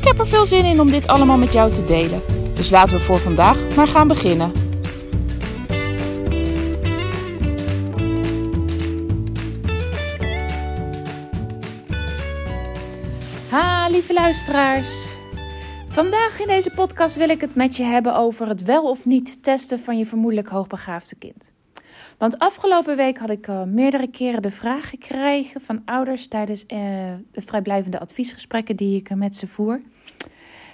Ik heb er veel zin in om dit allemaal met jou te delen. Dus laten we voor vandaag maar gaan beginnen. Ha, lieve luisteraars. Vandaag in deze podcast wil ik het met je hebben over het wel of niet testen van je vermoedelijk hoogbegaafde kind. Want afgelopen week had ik uh, meerdere keren de vraag gekregen van ouders tijdens uh, de vrijblijvende adviesgesprekken die ik met ze voer.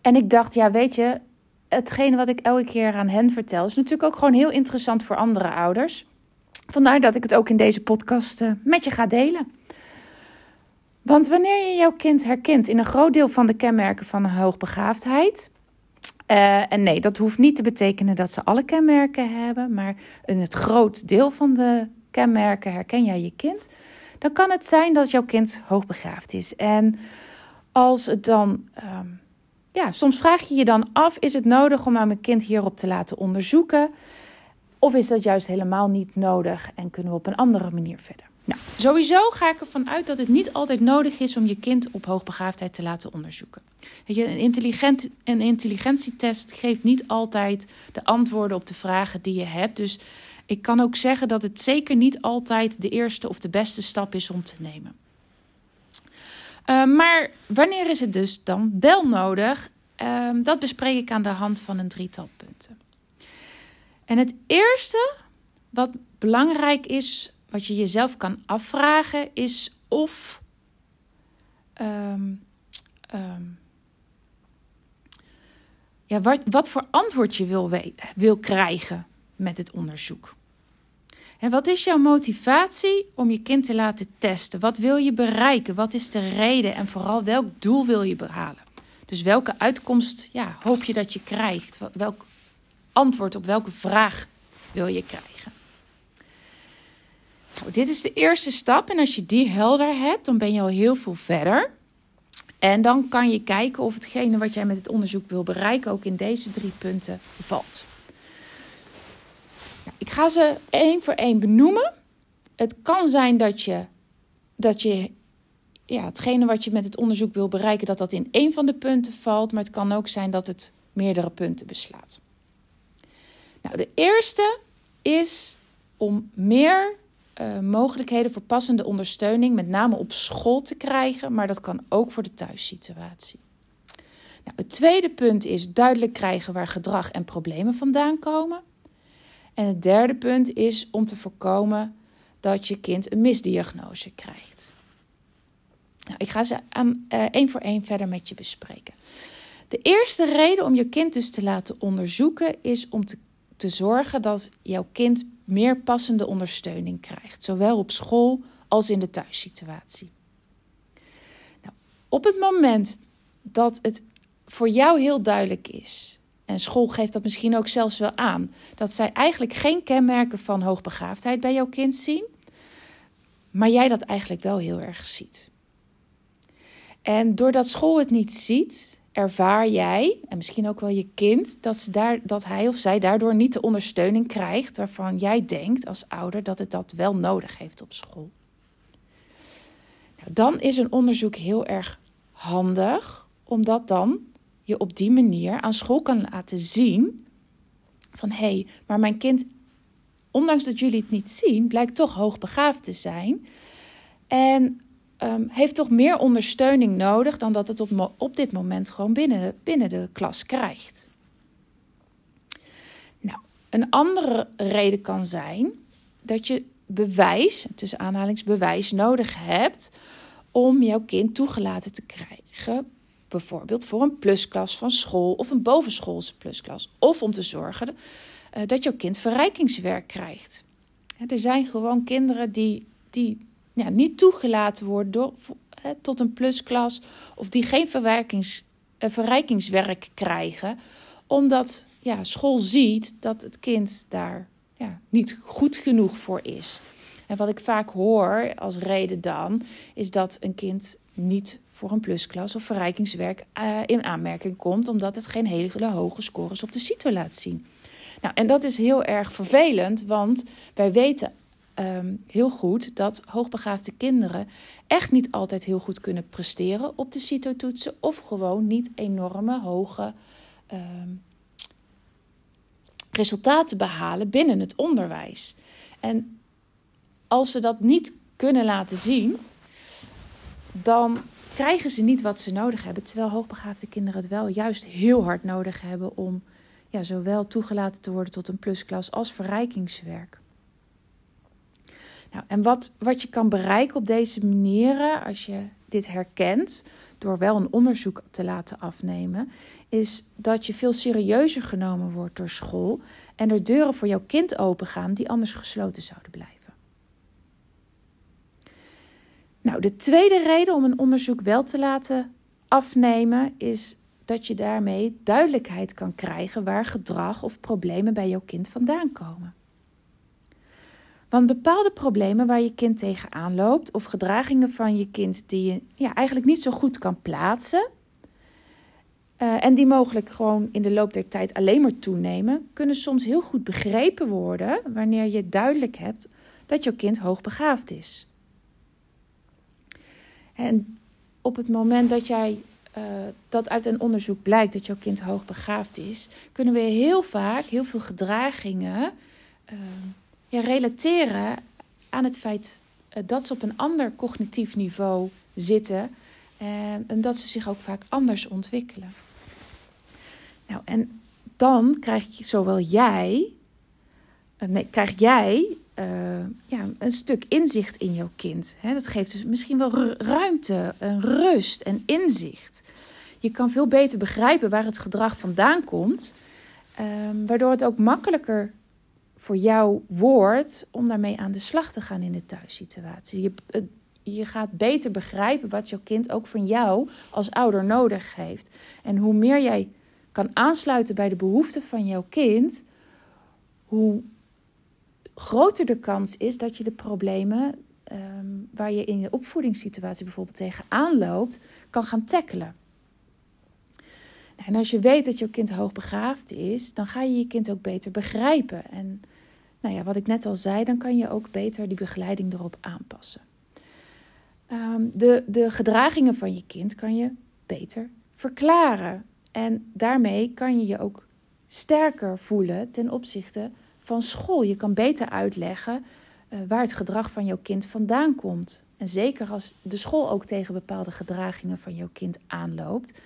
En ik dacht, ja, weet je, hetgene wat ik elke keer aan hen vertel is natuurlijk ook gewoon heel interessant voor andere ouders. Vandaar dat ik het ook in deze podcast uh, met je ga delen. Want wanneer je jouw kind herkent in een groot deel van de kenmerken van een hoogbegaafdheid, uh, en nee, dat hoeft niet te betekenen dat ze alle kenmerken hebben, maar in het groot deel van de kenmerken herken jij je kind. Dan kan het zijn dat jouw kind hoogbegaafd is. En als het dan, um, ja, soms vraag je je dan af: is het nodig om aan mijn kind hierop te laten onderzoeken? Of is dat juist helemaal niet nodig en kunnen we op een andere manier verder? Nou, sowieso ga ik ervan uit dat het niet altijd nodig is om je kind op hoogbegaafdheid te laten onderzoeken. Een, intelligent, een intelligentietest geeft niet altijd de antwoorden op de vragen die je hebt. Dus ik kan ook zeggen dat het zeker niet altijd de eerste of de beste stap is om te nemen. Uh, maar wanneer is het dus dan wel nodig? Uh, dat bespreek ik aan de hand van een drietal punten. En het eerste wat belangrijk is wat je jezelf kan afvragen is of. Um, um, ja, wat, wat voor antwoord je wil, wil krijgen met het onderzoek. En wat is jouw motivatie om je kind te laten testen? Wat wil je bereiken? Wat is de reden? En vooral welk doel wil je behalen? Dus welke uitkomst ja, hoop je dat je krijgt? Welk antwoord op welke vraag wil je krijgen? Nou, dit is de eerste stap en als je die helder hebt, dan ben je al heel veel verder. En dan kan je kijken of hetgene wat jij met het onderzoek wil bereiken ook in deze drie punten valt. Nou, ik ga ze één voor één benoemen. Het kan zijn dat je, dat je ja, hetgene wat je met het onderzoek wil bereiken, dat dat in één van de punten valt. Maar het kan ook zijn dat het meerdere punten beslaat. Nou, de eerste is om meer uh, mogelijkheden voor passende ondersteuning, met name op school te krijgen, maar dat kan ook voor de thuissituatie. Nou, het tweede punt is duidelijk krijgen waar gedrag en problemen vandaan komen. En het derde punt is om te voorkomen dat je kind een misdiagnose krijgt. Nou, ik ga ze aan, uh, één voor één verder met je bespreken. De eerste reden om je kind dus te laten onderzoeken is om te zorgen dat jouw kind meer passende ondersteuning krijgt, zowel op school als in de thuissituatie. Nou, op het moment dat het voor jou heel duidelijk is, en school geeft dat misschien ook zelfs wel aan, dat zij eigenlijk geen kenmerken van hoogbegaafdheid bij jouw kind zien, maar jij dat eigenlijk wel heel erg ziet. En doordat school het niet ziet, ervaar jij, en misschien ook wel je kind, dat, ze daar, dat hij of zij daardoor niet de ondersteuning krijgt waarvan jij denkt als ouder dat het dat wel nodig heeft op school. Nou, dan is een onderzoek heel erg handig, omdat dan je op die manier aan school kan laten zien van hé, hey, maar mijn kind, ondanks dat jullie het niet zien, blijkt toch hoogbegaafd te zijn. En um, heeft toch meer ondersteuning nodig dan dat het op, op dit moment gewoon binnen, binnen de klas krijgt. Nou, een andere reden kan zijn dat je bewijs, tussen aanhalingsbewijs, nodig hebt om jouw kind toegelaten te krijgen. Bijvoorbeeld voor een plusklas van school of een bovenschoolse plusklas. Of om te zorgen uh, dat jouw kind verrijkingswerk krijgt. er zijn gewoon kinderen die, die niet toegelaten worden door, tot een plusklas of die geen verwerkings, verrijkingswerk krijgen, omdat ja, school ziet dat het kind daar ja, niet goed genoeg voor is. En wat ik vaak hoor als reden dan, is dat een kind niet voor een plusklas of verrijkingswerk uh, in aanmerking komt, omdat het geen hele hoge scores op de CITO laat zien. Nou, en dat is heel erg vervelend, want wij weten um, heel goed dat hoogbegaafde kinderen echt niet altijd heel goed kunnen presteren op de CITO-toetsen of gewoon niet enorme hoge um, resultaten behalen binnen het onderwijs. En als ze dat niet kunnen laten zien, dan krijgen ze niet wat ze nodig hebben. Terwijl hoogbegaafde kinderen het wel juist heel hard nodig hebben om ja, zowel toegelaten te worden tot een plusklas als verrijkingswerk. Nou, en wat, wat je kan bereiken op deze manieren, als je dit herkent, door wel een onderzoek te laten afnemen, is dat je veel serieuzer genomen wordt door school en er deuren voor jouw kind opengaan die anders gesloten zouden blijven. Nou, de tweede reden om een onderzoek wel te laten afnemen is dat je daarmee duidelijkheid kan krijgen waar gedrag of problemen bij jouw kind vandaan komen. Want bepaalde problemen waar je kind tegenaan loopt, of gedragingen van je kind die je ja, eigenlijk niet zo goed kan plaatsen, uh, en die mogelijk gewoon in de loop der tijd alleen maar toenemen, kunnen soms heel goed begrepen worden wanneer je duidelijk hebt dat jouw kind hoogbegaafd is. En op het moment dat jij uh, dat uit een onderzoek blijkt dat jouw kind hoogbegaafd is, kunnen we heel vaak heel veel gedragingen uh, ja, relateren aan het feit uh, dat ze op een ander cognitief niveau zitten en dat ze zich ook vaak anders ontwikkelen. Nou, en dan krijg je zowel jij, nee, krijg jij ja, een stuk inzicht in jouw kind. Dat geeft dus misschien wel ruimte, een rust en inzicht. Je kan veel beter begrijpen waar het gedrag vandaan komt, um, waardoor het ook makkelijker voor jou wordt om daarmee aan de slag te gaan in de thuissituatie. Je, je gaat beter begrijpen wat jouw kind ook van jou als ouder nodig heeft. En hoe meer jij kan aansluiten bij de behoeften van jouw kind, hoe groter de kans is dat je de problemen um, waar je in je opvoedingssituatie bijvoorbeeld tegenaan loopt, kan gaan tackelen. En als je weet dat je kind hoogbegaafd is, dan ga je je kind ook beter begrijpen. En nou ja, wat ik net al zei, dan kan je ook beter die begeleiding erop aanpassen. Um, de, de gedragingen van je kind kan je beter verklaren. En daarmee kan je je ook sterker voelen ten opzichte van school. Je kan beter uitleggen uh, waar het gedrag van jouw kind vandaan komt. En zeker als de school ook tegen bepaalde gedragingen van jouw kind aanloopt,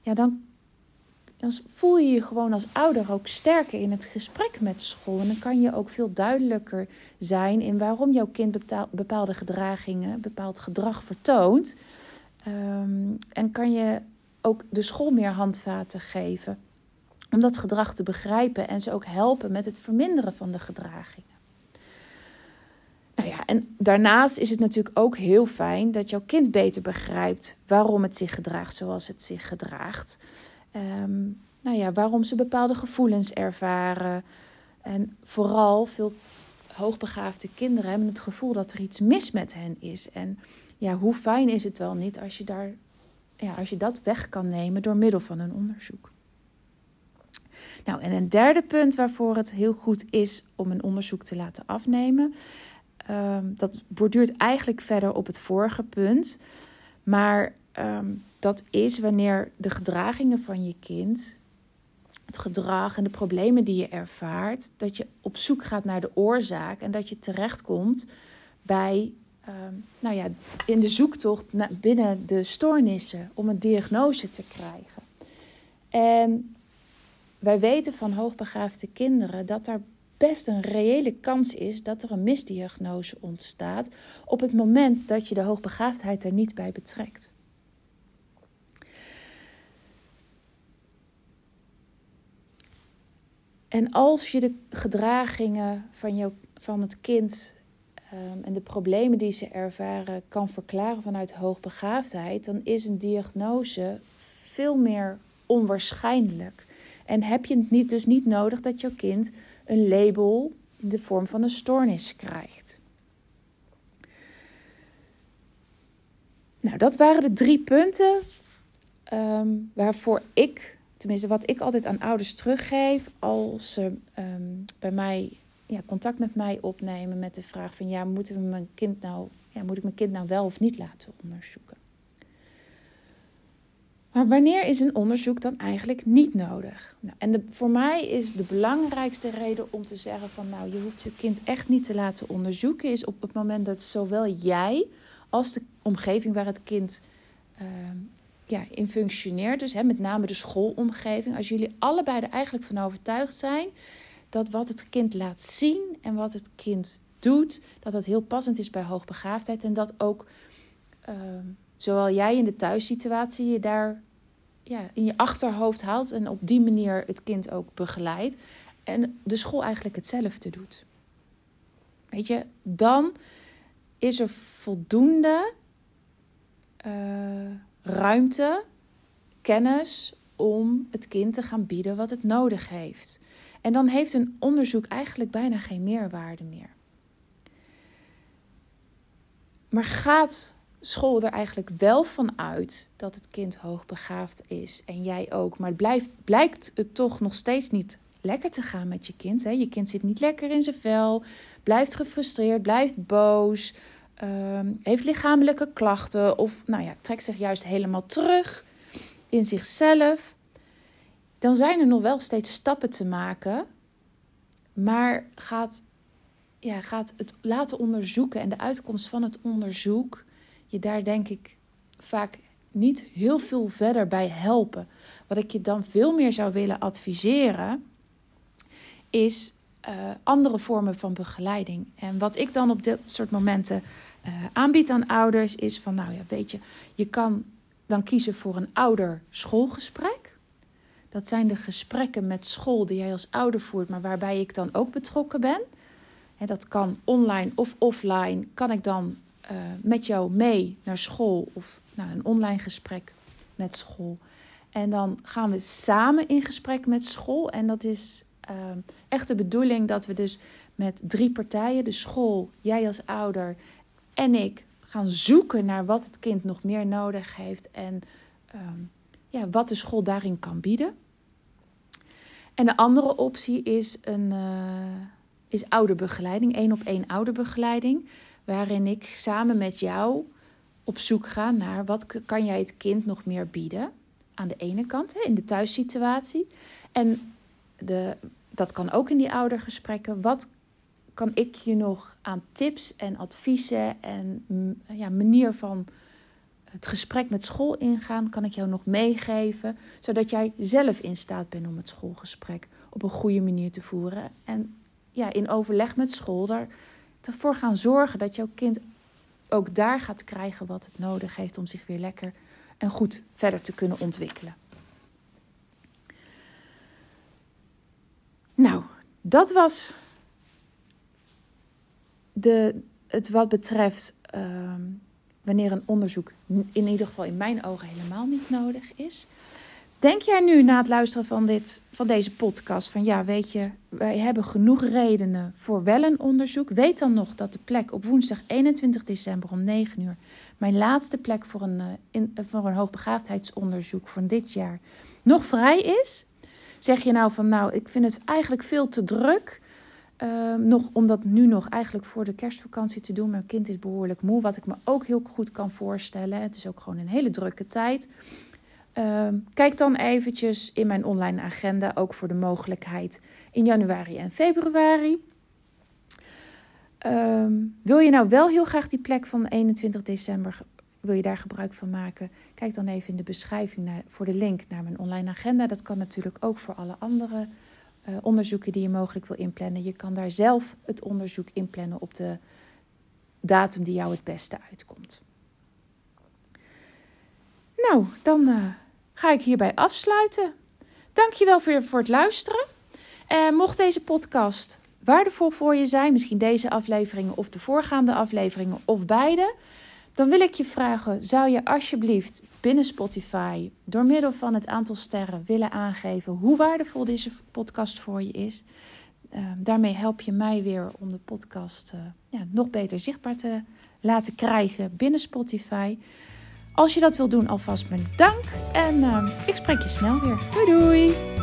ja, dan, dan voel je je gewoon als ouder ook sterker in het gesprek met school. En dan kan je ook veel duidelijker zijn in waarom jouw kind bepaalde gedragingen, bepaald gedrag vertoont. Um, en kan je ook de school meer handvaten geven om dat gedrag te begrijpen en ze ook helpen met het verminderen van de gedragingen. Nou ja, en daarnaast is het natuurlijk ook heel fijn dat jouw kind beter begrijpt waarom het zich gedraagt zoals het zich gedraagt. Um, nou ja, waarom ze bepaalde gevoelens ervaren. En vooral veel hoogbegaafde kinderen hebben het gevoel dat er iets mis met hen is. En ja, hoe fijn is het wel niet als je, daar, ja, als je dat weg kan nemen door middel van een onderzoek. Nou, en een derde punt waarvoor het heel goed is om een onderzoek te laten afnemen, um, dat borduurt eigenlijk verder op het vorige punt. Maar um, dat is wanneer de gedragingen van je kind, het gedrag en de problemen die je ervaart, dat je op zoek gaat naar de oorzaak en dat je terechtkomt bij, um, nou ja, in de zoektocht naar, binnen de stoornissen om een diagnose te krijgen. En wij weten van hoogbegaafde kinderen dat er best een reële kans is dat er een misdiagnose ontstaat op het moment dat je de hoogbegaafdheid er niet bij betrekt. En als je de gedragingen van, jou, van het kind um, en de problemen die ze ervaren kan verklaren vanuit hoogbegaafdheid, dan is een diagnose veel meer onwaarschijnlijk. En heb je het niet, dus niet nodig dat jouw kind een label in de vorm van een stoornis krijgt. Nou, dat waren de drie punten ehm, waarvoor ik, tenminste wat ik altijd aan ouders teruggeef als ze ehm, bij mij ja, contact met mij opnemen met de vraag van ja, moeten we mijn kind nou, ja, moet ik mijn kind nou wel of niet laten onderzoeken? Maar wanneer is een onderzoek dan eigenlijk niet nodig? Nou, en voor mij is de belangrijkste reden om te zeggen van nou, je hoeft je kind echt niet te laten onderzoeken, is op het moment dat zowel jij als de omgeving waar het kind uh, ja, in functioneert, dus hè, met name de schoolomgeving, als jullie allebei er eigenlijk van overtuigd zijn dat wat het kind laat zien en wat het kind doet, dat dat heel passend is bij hoogbegaafdheid en dat ook uh, zowel jij in de thuissituatie je daar ja, in je achterhoofd haalt en op die manier het kind ook begeleidt. En de school eigenlijk hetzelfde doet. Weet je, dan is er voldoende uh, ruimte, kennis om het kind te gaan bieden wat het nodig heeft. En dan heeft een onderzoek eigenlijk bijna geen meerwaarde meer. Maar gaat school er eigenlijk wel van uit dat het kind hoogbegaafd is en jij ook. Maar blijft, blijkt het toch nog steeds niet lekker te gaan met je kind. Hè? Je kind zit niet lekker in zijn vel, blijft gefrustreerd, blijft boos, ehm, heeft lichamelijke klachten of nou ja, trekt zich juist helemaal terug in zichzelf. Dan zijn er nog wel steeds stappen te maken, maar gaat, ja, gaat het laten onderzoeken en de uitkomst van het onderzoek je daar denk ik vaak niet heel veel verder bij helpen. Wat ik je dan veel meer zou willen adviseren, is uh, andere vormen van begeleiding. En wat ik dan op dit soort momenten uh, aan ouders, is van, nou ja, weet je, je kan dan kiezen voor een ouder-schoolgesprek. Dat zijn de gesprekken met school die jij als ouder voert, maar waarbij ik dan ook betrokken ben. En dat kan online of offline. Kan ik dan uh, met jou mee naar school of nou, een online gesprek met school. En dan gaan we samen in gesprek met school. En dat is uh, echt de bedoeling dat we dus met drie partijen, de school, jij als ouder en ik, gaan zoeken naar wat het kind nog meer nodig heeft en uh, ja, wat de school daarin kan bieden. En de andere optie is, een, uh, is ouderbegeleiding, één op één ouderbegeleiding waarin ik samen met jou op zoek ga naar wat kan jij het kind nog meer bieden. Aan de ene kant hè, in de thuissituatie. En de, dat kan ook in die oudergesprekken. Wat kan ik je nog aan tips en adviezen en ja, manier van het gesprek met school ingaan, kan ik jou nog meegeven, zodat jij zelf in staat bent om het schoolgesprek op een goede manier te voeren. En ja, in overleg met school ervoor gaan zorgen dat jouw kind ook daar gaat krijgen wat het nodig heeft om zich weer lekker en goed verder te kunnen ontwikkelen. Nou, dat was de, het wat betreft uh, wanneer een onderzoek in ieder geval in mijn ogen helemaal niet nodig is. Denk jij nu na het luisteren van, dit, van deze podcast van ja, weet je, wij hebben genoeg redenen voor wel een onderzoek. Weet dan nog dat de plek op woensdag 21 december om 9 uur, mijn laatste plek voor een, in, uh, voor een hoogbegaafdheidsonderzoek van dit jaar, nog vrij is. Zeg je nou van nou, ik vind het eigenlijk veel te druk. Uh, nog om dat nu nog eigenlijk voor de kerstvakantie te doen. Mijn kind is behoorlijk moe, wat ik me ook heel goed kan voorstellen. Het is ook gewoon een hele drukke tijd. Uh, kijk dan eventjes in mijn online agenda ook voor de mogelijkheid in januari en februari. Uh, wil je nou wel heel graag die plek van 21 december, wil je daar gebruik van maken? Kijk dan even in de beschrijving naar, voor de link naar mijn online agenda. Dat kan natuurlijk ook voor alle andere uh, onderzoeken die je mogelijk wil inplannen. Je kan daar zelf het onderzoek inplannen op de datum die jou het beste uitkomt. Nou, dan uh, ga ik hierbij afsluiten. Dankjewel voor, voor het luisteren. En mocht deze podcast waardevol voor je zijn, misschien deze afleveringen of de voorgaande afleveringen of beide, dan wil ik je vragen: zou je alsjeblieft binnen Spotify door middel van het aantal sterren willen aangeven hoe waardevol deze podcast voor je is? Ehm, daarmee help je mij weer om de podcast uh, ja, nog beter zichtbaar te laten krijgen binnen Spotify. Als je dat wil doen, alvast mijn dank. En uh, ik spreek je snel weer. Doei doei!